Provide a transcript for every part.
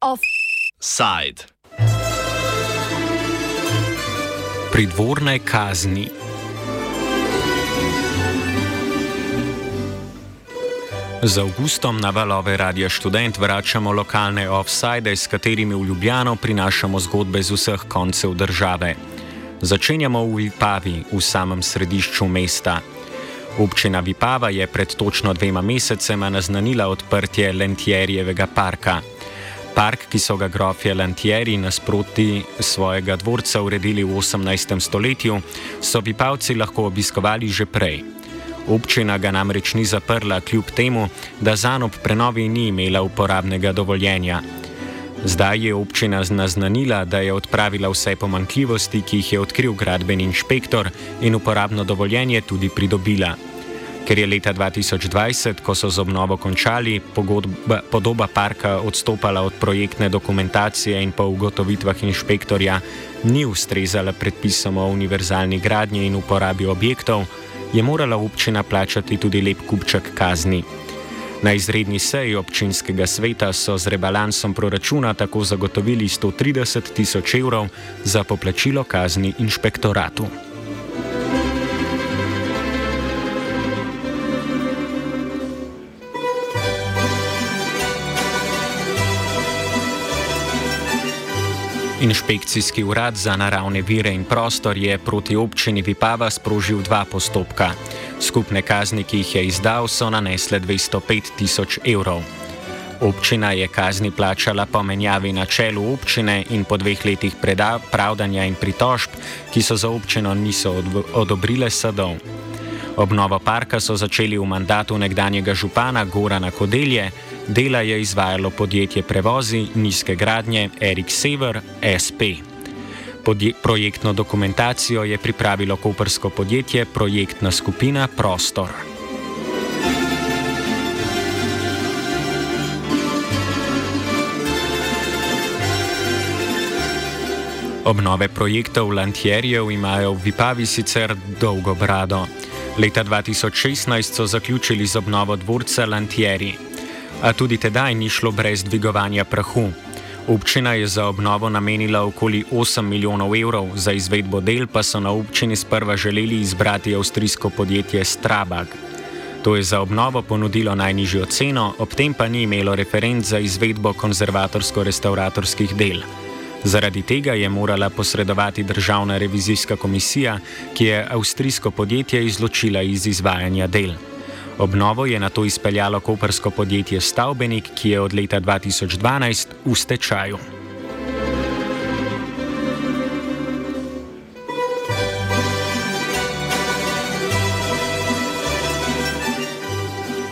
Offside. Pridvorne kazni. Z avgustom na valove Radio Student vračamo lokalne offside, s katerimi v Ljubljano prinašamo zgodbe z vseh koncev države. Začenjamo v Vipavi, v samem središču mesta. Občina Vipava je pred točno dvema mesecema naznanila odprtje Lentjerjevega parka. Park, ki so ga grofje Lentjeri nasproti svojega dvorca uredili v 18. stoletju, so Vipavci lahko obiskovali že prej. Občina ga namreč ni zaprla, kljub temu, da za nob prenovi ni imela uporabnega dovoljenja. Zdaj je občina naznanila, da je odpravila vse pomankljivosti, ki jih je odkril gradbeni inšpektor in uporabno dovoljenje tudi pridobila. Ker je leta 2020, ko so z obnovo končali, pogodba, podoba parka odstopala od projektne dokumentacije in po ugotovitvah inšpektorja ni ustrezala predpisom o univerzalni gradnji in uporabi objektov, je morala občina plačati tudi lep kupček kazni. Na izredni seji občinskega sveta so z rebalansom proračuna tako zagotovili 130 tisoč evrov za poplačilo kazni inšpektoratu. Inšpekcijski urad za naravne vire in prostor je proti občini Vipava sprožil dva postopka. Skupne kazni, ki jih je izdal, so nanesle 205 tisoč evrov. Občina je kazni plačala po menjavi na čelu občine in po dveh letih pravdanja in pritožb, ki so za občino niso odobrile sadov. Obnovo parka so začeli v mandatu nekdanjega župana Gorana Kodelje, Dela je izvajalo podjetje Prevozi nizke gradnje Erik Sever SP. Projektno dokumentacijo je pripravilo kopersko podjetje Projektna skupina Prostor. Obnove projektov Lantjerjev imajo v Vipavi sicer dolgo brado. Leta 2016 so zaključili z obnovo dvorca Lantjerji. A tudi tedaj ni šlo brez dvigovanja prahu. Občina je za obnovo namenila okoli 8 milijonov evrov, za izvedbo del pa so na občini sprva želeli izbrati avstrijsko podjetje Strabag. To je za obnovo ponudilo najnižjo ceno, ob tem pa ni imelo referenc za izvedbo konzervatorsko-restauratorskih del. Zaradi tega je morala posredovati Državna revizijska komisija, ki je avstrijsko podjetje izločila iz izvajanja del. Obnovo je na to izpeljalo kopersko podjetje Stavbenik, ki je od leta 2012 v stečaju.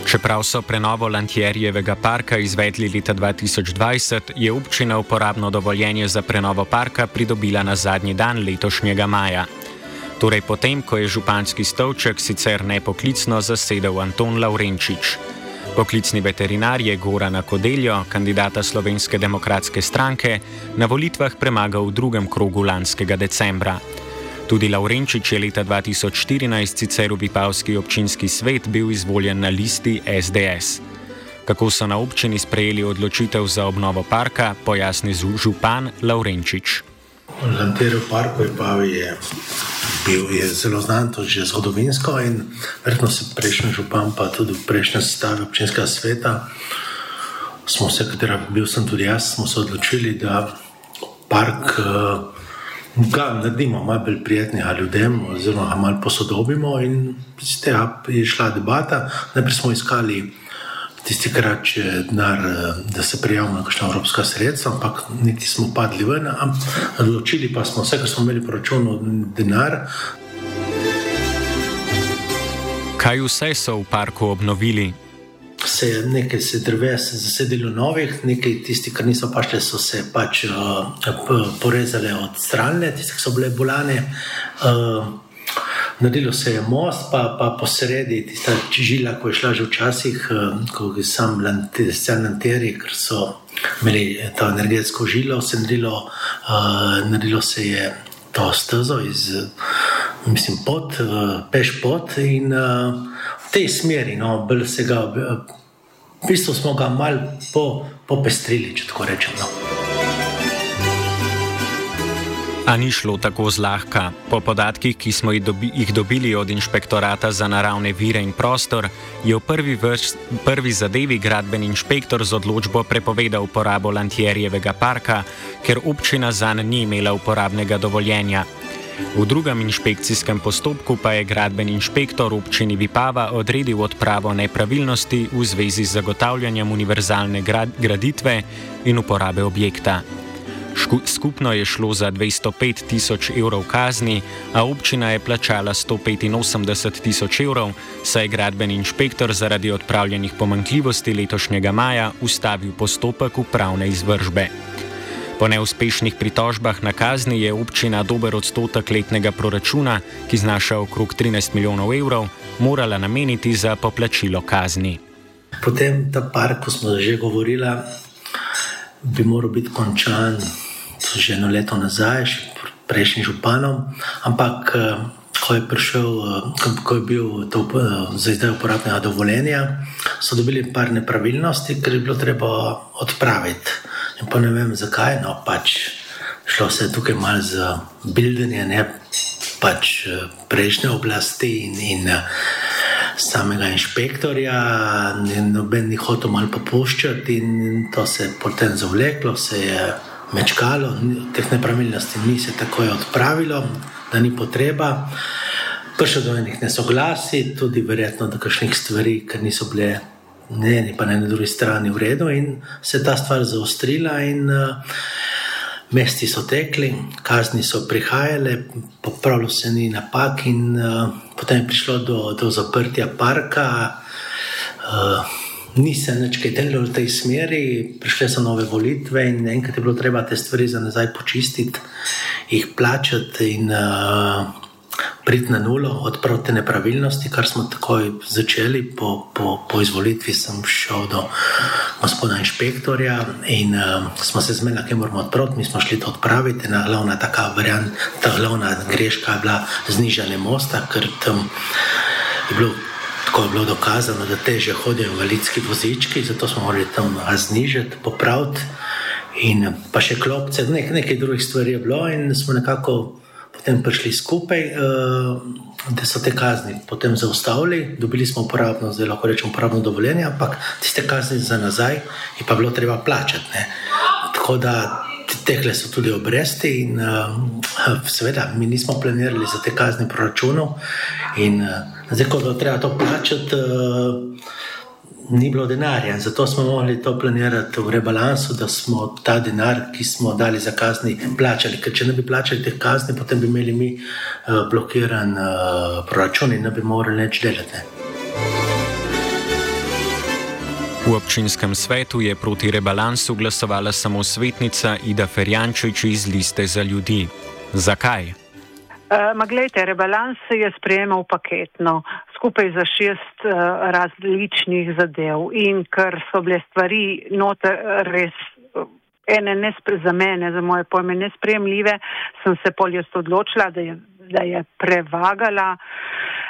Čeprav so prenovo Lantjerjevega parka izvedli leta 2020, je občina uporabno dovoljenje za prenovo parka pridobila na zadnji dan letošnjega maja. Torej potem, ko je županski stolček sicer nepoklicno zasedel Anton Laurenčič. Poklicni veterinar je Gorana Kodeljo, kandidata Slovenske demokratske stranke, na volitvah premagal v drugem krogu lanskega decembra. Tudi Laurenčič je leta 2014 sicer v Vipavski občinski svet bil izvoljen na listi SDS. Kako so na občini sprejeli odločitev za obnovo parka, pojasni župan Laurenčič. Lanterjev park v Pavi je bil je zelo znan, to že zgodovinsko in verjetno se prejšnji župan, pa tudi v prejšnjem sestavu občinskega sveta, smo se, katera bil sem tudi jaz, smo se odločili, da park uh, ga naredimo malo bolj prijetnega ljudem, oziroma ga malo posodobimo in iz tega je šla debata. Najprej smo iskali tisti krat, denar, eh, da se prijavimo na kakšno evropsko sredstvo, ampak niti smo padli ven, odločili pa smo vse, kar smo imeli po računu, denar. Kaj vse so v parku obnovili? Se je nekaj se dreves zasedilo novih, nekaj tistih, ki niso pašle, so se pač uh, porezale od strane, tiste, ki so bile bolane. Uh, Naredilo se je most, pa, pa posredi tista žila, ko je šla že včasih, eh, ko je sam lanteri, ker so imeli to energetsko žilo, se naredilo, uh, naredilo se je to stezo iz mislim, pot, peš pot in v tej smeri, no, bolj se ga, v bistvu smo ga mal po, popestrili, če tako rečem. No. A ni šlo tako zlahka. Po podatkih, ki smo jih dobili od inšpektorata za naravne vire in prostor, je v prvi, vrš, prvi zadevi gradbeni inšpektor z odločbo prepovedal uporabo Lantjerjevega parka, ker občina zanj ni imela uporabnega dovoljenja. V drugem inšpekcijskem postopku pa je gradbeni inšpektor občini Vipava odredil odpravo nepravilnosti v zvezi z zagotavljanjem univerzalne graditve in uporabe objekta. Skupno je šlo za 205 tisoč evrov kazni, a občina je plačala 185 tisoč evrov, saj je gradbeni inšpektor zaradi odpravljenih pomankljivosti letošnjega maja ustavil postopek upravne izvržbe. Po neuspešnih pritožbah na kazni je občina dober odstotek letnega proračuna, ki znaša okrog 13 milijonov evrov, morala nameniti za poplačilo kazni. Potem ta park, ko smo že govorili, bi moral biti končan že eno leto nazaj, še prejšnjim županom, ampak eh, ko je prišel, eh, ko je bil to eh, za izdaj uporabnega dovoljenja, so dobili par nepravilnosti, ker je bilo treba odpraviti. In pa ne vem zakaj, no pač šlo se tukaj malo za bildenje, ne pač prejšnje oblasti in. in Samega inšpektorja, noben ni hotel malo popuščati, in to se je potem zavleklo, se je mečkalo, teh nepravilnosti ni se takoj odpravilo, da ni potreba. Prišlo do enih nesoglasij, tudi verjetno do kakšnih stvari, ker niso bile ne eni, pa ne na drugi strani v redu, in se je ta stvar zaostrila, in uh, mesti so tekli, kazni so prihajale, popravilo se ni napak, in uh, potem je prišlo do, do zaprtja parka. Uh, ni se nič kaj delalo v tej smeri, prišle so nove volitve in enkrat je bilo treba te stvari za nazaj počistiti, jih plačati in uh, priti na nulo, odpraviti nepravilnosti, kar smo takoj začeli. Po, po, po izvolitvi sem šel do gospoda inšpektorja in uh, smo se zmenili, kaj moramo odpraviti. Mi smo šli to odpraviti. Glavna taka varianta, ta glavna greška je bila znižanje mosta, ker tam je bilo ko je bilo dokazano, da teže hodijo invalidski vozički, zato smo morali tam znižati, popraviti. In pa še klopce, nek, nekaj drugih stvari je bilo, in smo nekako potem prišli skupaj, uh, da so te kazni potem zaustavili. Dobili smo uporabno, zdaj lahko rečemo, uporabno dovoljenje, ampak tiste kazni za nazaj je pa bilo treba plačati. Ne. Tako da tekle so tudi obresti, in uh, seveda mi nismo planirali za te kazni proračunov. In, uh, Zdaj, ko je treba to plačati, uh, ni bilo denarja. Zato smo morali to planirati v rebalansu, da smo ta denar, ki smo dali za kazni, plačali. Ker če ne bi plačali teh kazni, potem bi imeli mi uh, blokiran uh, proračun in ne bi morali več delati. V občinskem svetu je proti rebalansu glasovala samo svetnica Ida Ferjančič iz Liste za ljudi. Zakaj? Uh, ma gledajte, rebalans se je sprejemal paketno, skupaj za šest uh, različnih zadev in ker so bile stvari noter res uh, ene nespre, za mene, za moje pojme nespremljive, sem se poljes odločila, da je, da je prevagala uh, Eh,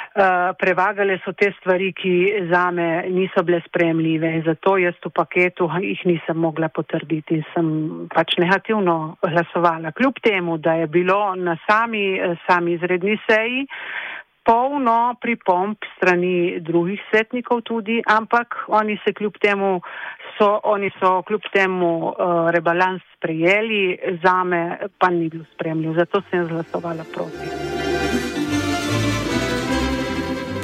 prevagale so te stvari, ki za me niso bile spremljive in zato jaz v paketu jih nisem mogla potrditi in sem pač negativno glasovala. Kljub temu, da je bilo na sami, sami izredni seji polno pripomp strani drugih svetnikov tudi, ampak oni se kljub temu so, oni so kljub temu uh, rebalans sprejeli, za me pa ni bil spremljiv, zato sem glasovala proti.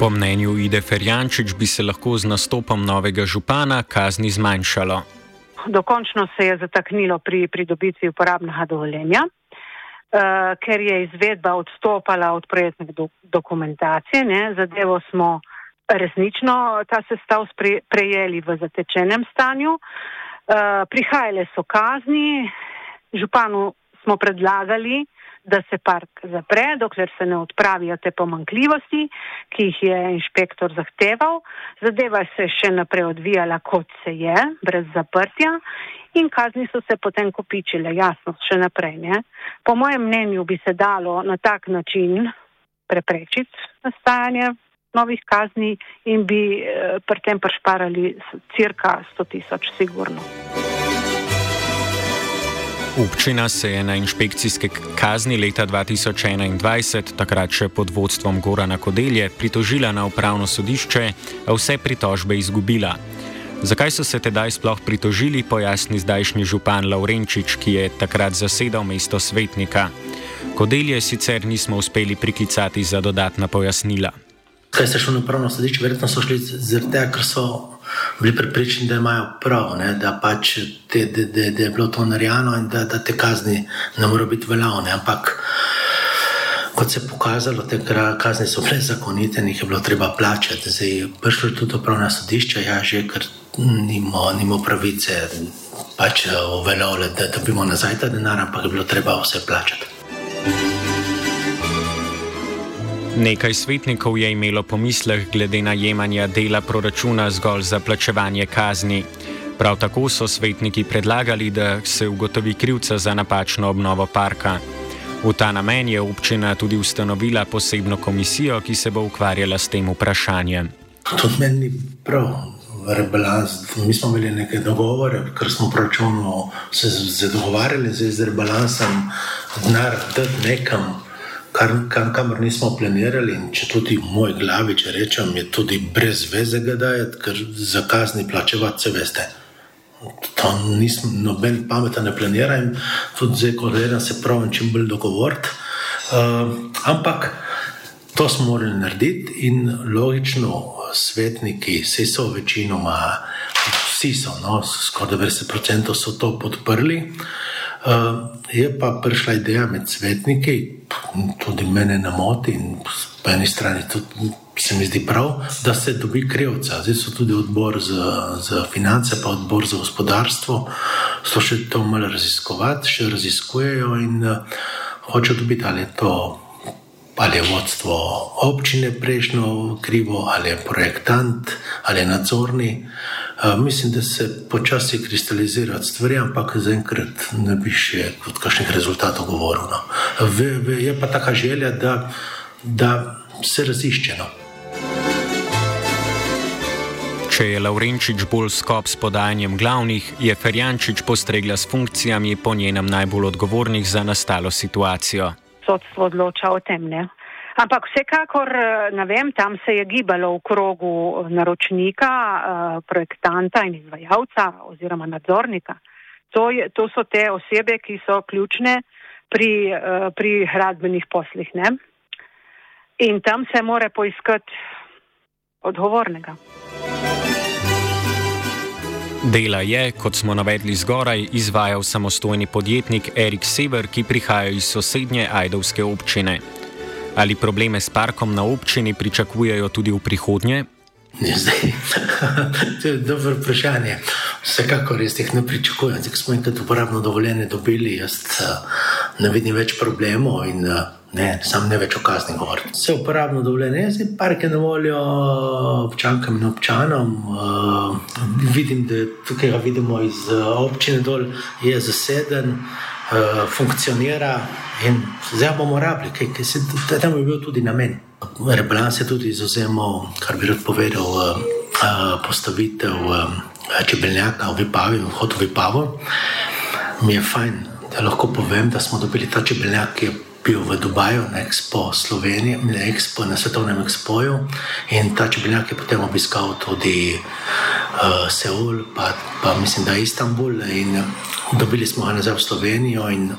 Po mnenju Ide Ferjančič bi se lahko z nastopom novega župana kazni zmanjšalo. Dokončno se je zataknilo pri pridobitvi uporabnega dovoljenja, uh, ker je izvedba odstopala od projektne do, dokumentacije. Ne. Zadevo smo resnično ta sestav prejeli v zatečenem stanju. Uh, prihajale so kazni, županu smo predlagali, da se park zapre, dokler se ne odpravijo te pomankljivosti, ki jih je inšpektor zahteval. Zadeva se je še naprej odvijala, kot se je, brez zaprtja. In kazni so se potem kopičile, jasno, še naprej. Ne? Po mojem mnenju bi se dalo na tak način preprečiti nastajanje novih kazni in bi eh, pri tem prišparali cirka 100 tisoč, sigurno. Občina se je na inšpekcijske kazni leta 2021, takrat še pod vodstvom Gorana Kodelje, pritožila na upravno sodišče, a vse pritožbe izgubila. Zakaj so se tedaj sploh pritožili, pojasni zdajšnji župan Laurenčič, ki je takrat zasedal mesto svetnika. Kodelje sicer nismo uspeli priklicati za dodatna pojasnila. Kaj se šlo na upravno sodišče? Verjetno so šli zaradi tega, ker so bili pripričani, da imajo prav, ne? da, pač te, da, da, da je bilo to narejeno in da, da te kazni ne morejo biti veljavne. Ampak, kot se je pokazalo, te kazni so bile zakonite in jih je bilo treba plačati. Zdaj, prišlo je tudi upravno sodišče, ja, že ker nimo, nimo pravice pač uveljavljati, da dobimo nazaj ta denar, ampak je bilo treba vse plačati. Nekaj svetnikov je imelo pomisleh glede najemanja dela proračuna zgolj za plačevanje kazni. Prav tako so svetniki predlagali, da se ugotovi krivca za napačno obnovo parka. V ta namen je občina tudi ustanovila posebno komisijo, ki se bo ukvarjala s tem vprašanjem. To meni ni prav. Rebalans. Mi smo imeli neke dogovore, ker smo proračunno se dogovarjali z rebalansom, denar dati nekam kar, kar, kamor nismo planirali. Če tudi v moji glavi, če rečem, je tudi brez veze, da je, ker za kazni plačevati, se veste. To nisem noben pameten, ne planiram, tudi zdaj, ko gledam, se pravim, čim bolj dogovoriti. Uh, ampak to smo morali narediti in logično, svetniki, vsi so večinoma, vsi so, no, skoraj 90% so to podprli. Uh, je pa prišla ideja med svetniki, tudi mene na moti in po eni strani tudi se mi zdi prav, da se dobi krivca. Zdaj so tudi odbor za, za finance, pa odbor za gospodarstvo, so še to malo raziskovati, še raziskujejo in uh, hočejo dobiti ali je to. Ali je vodstvo občine prejšnjo krivo, ali je projektant, ali je nadzorni. Uh, mislim, da se počasi kristalizira stvari, ampak zaenkrat ne bi še kot kakšnih rezultatov govoril. No. Je pa taka želja, da, da se raziščeno. Če je Laurenčič bolj skop s podajanjem glavnih, je Ferjančič postregla s funkcijami po njenem najbolj odgovornih za nastalo situacijo. Sodstvo odloča o tem, ne? Ampak vsekakor, ne vem, tam se je gibalo v krogu naročnika, eh, projektanta in izvajalca oziroma nadzornika. To, je, to so te osebe, ki so ključne pri, eh, pri gradbenih poslih. Ne? In tam se more poiskati odgovornega. Dela je, kot smo navedli zgoraj, izvajal samostojni podjetnik Erik Sever, ki prihaja iz sosednje Ajdovske občine. Ali probleme s parkom na občini pričakujejo tudi v prihodnje? Zdaj, to je dobro vprašanje. Vsekakor res jih ne pričakujem. Zdaj smo enkrat uporabno dovoljenje dobili, jaz uh, ne vidim več problemov in uh, ne, sam ne več o kazni govorim. Vse uporabno dovoljenje, zdaj park je na voljo občankam in občanom. Uh, vidim, da tukaj ga vidimo iz uh, občine dol, je zaseden. Uh, funkcionira in zdaj bomo rabili, kaj se tam je bil tudi namen. Rebalans je tudi izuzemal, kar bi rad povedal, uh, uh, postavitev uh, čebeljaka v Vipavi, vhod v Vipavo. Mi je fajn, da lahko povem, da smo dobili ta čebeljak, ki je bil v Dubaju na Expo Slovenije, na, Expo, na svetovnem Expoju in ta čebeljak je potem obiskal tudi uh, Seul, pa, pa mislim, da Istanbul. In dobili smo ga nazaj v Slovenijo in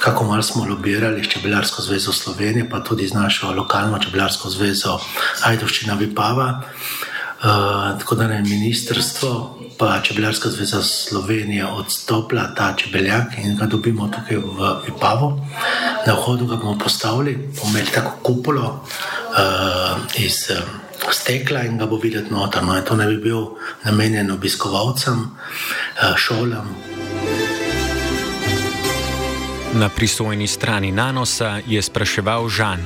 kako malo smo lobirali s Čebelarsko zvezo Slovenije, pa tudi z našo lokalno Čebelarsko zvezo Ajdovščina Vipava. Uh, tako da je ministrstvo, pa Čebelarska zveza Slovenije odstopila ta čebeljak in ga dobimo tukaj v Vipavu. Na vhodu ga bomo postavili, bomo imeli tako kupolo uh, iz. Uh, stekla in ga bo videti noter. No, to ne bi bil namenjen obiskovalcem, eh, šolam. Na pristojni strani Nanosa je spraševal Žan,